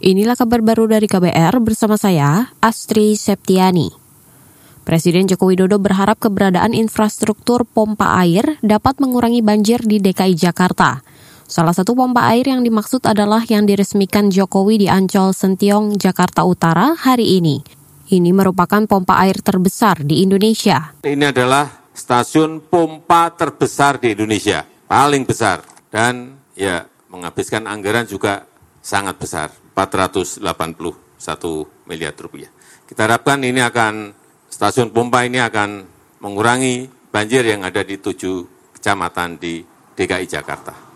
Inilah kabar baru dari KBR bersama saya, Astri Septiani. Presiden Joko Widodo berharap keberadaan infrastruktur pompa air dapat mengurangi banjir di DKI Jakarta. Salah satu pompa air yang dimaksud adalah yang diresmikan Jokowi di Ancol Sentiong, Jakarta Utara hari ini. Ini merupakan pompa air terbesar di Indonesia. Ini adalah stasiun pompa terbesar di Indonesia, paling besar. Dan ya menghabiskan anggaran juga sangat besar. 481 miliar rupiah. Kita harapkan ini akan, stasiun pompa ini akan mengurangi banjir yang ada di tujuh kecamatan di DKI Jakarta.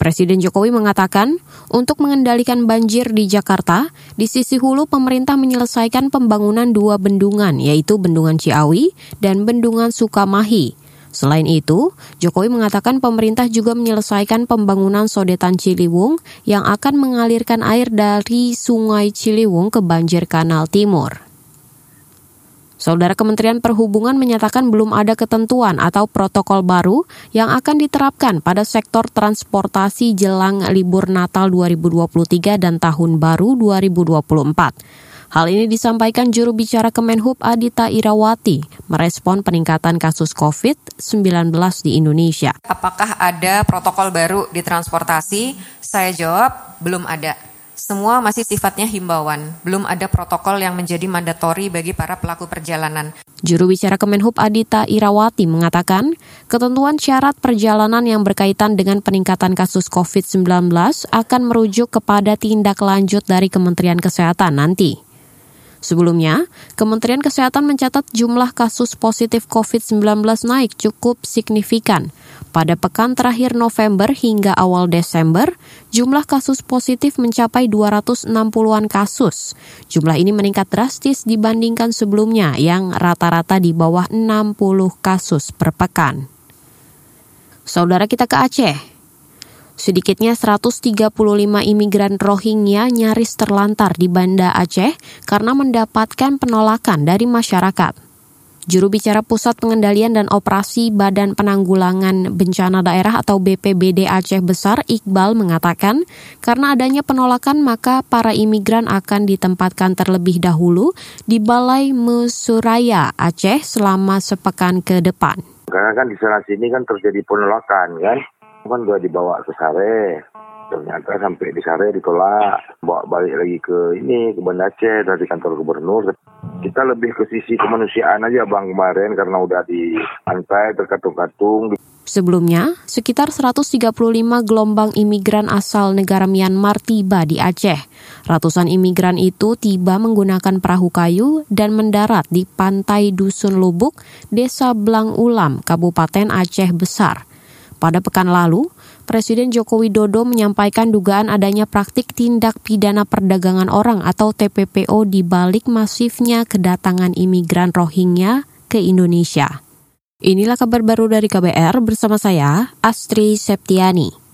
Presiden Jokowi mengatakan, untuk mengendalikan banjir di Jakarta, di sisi hulu pemerintah menyelesaikan pembangunan dua bendungan, yaitu Bendungan Ciawi dan Bendungan Sukamahi. Selain itu, Jokowi mengatakan pemerintah juga menyelesaikan pembangunan sodetan Ciliwung yang akan mengalirkan air dari Sungai Ciliwung ke banjir Kanal Timur. Saudara Kementerian Perhubungan menyatakan belum ada ketentuan atau protokol baru yang akan diterapkan pada sektor transportasi jelang libur Natal 2023 dan Tahun Baru 2024. Hal ini disampaikan juru bicara Kemenhub Adita Irawati merespon peningkatan kasus COVID-19 di Indonesia. Apakah ada protokol baru di transportasi? Saya jawab, belum ada. Semua masih sifatnya himbauan, belum ada protokol yang menjadi mandatori bagi para pelaku perjalanan. Juru bicara Kemenhub Adita Irawati mengatakan, ketentuan syarat perjalanan yang berkaitan dengan peningkatan kasus COVID-19 akan merujuk kepada tindak lanjut dari Kementerian Kesehatan nanti. Sebelumnya, Kementerian Kesehatan mencatat jumlah kasus positif COVID-19 naik cukup signifikan. Pada pekan terakhir November hingga awal Desember, jumlah kasus positif mencapai 260-an kasus. Jumlah ini meningkat drastis dibandingkan sebelumnya yang rata-rata di bawah 60 kasus per pekan. Saudara kita ke Aceh. Sedikitnya 135 imigran Rohingya nyaris terlantar di Banda Aceh karena mendapatkan penolakan dari masyarakat. Juru bicara Pusat Pengendalian dan Operasi Badan Penanggulangan Bencana Daerah atau BPBD Aceh Besar Iqbal mengatakan, karena adanya penolakan maka para imigran akan ditempatkan terlebih dahulu di Balai Mesuraya Aceh selama sepekan ke depan. Karena kan di sana sini kan terjadi penolakan kan, kan gue dibawa ke Sare ternyata sampai di Sare ditolak bawa balik lagi ke ini ke Banda Aceh dari kantor gubernur kita lebih ke sisi kemanusiaan aja bang kemarin karena udah di pantai terkatung-katung Sebelumnya, sekitar 135 gelombang imigran asal negara Myanmar tiba di Aceh. Ratusan imigran itu tiba menggunakan perahu kayu dan mendarat di pantai Dusun Lubuk, Desa Blang Ulam, Kabupaten Aceh Besar. Pada pekan lalu, Presiden Joko Widodo menyampaikan dugaan adanya praktik tindak pidana perdagangan orang atau TPPO di balik masifnya kedatangan imigran Rohingya ke Indonesia. Inilah kabar baru dari KBR bersama saya, Astri Septiani.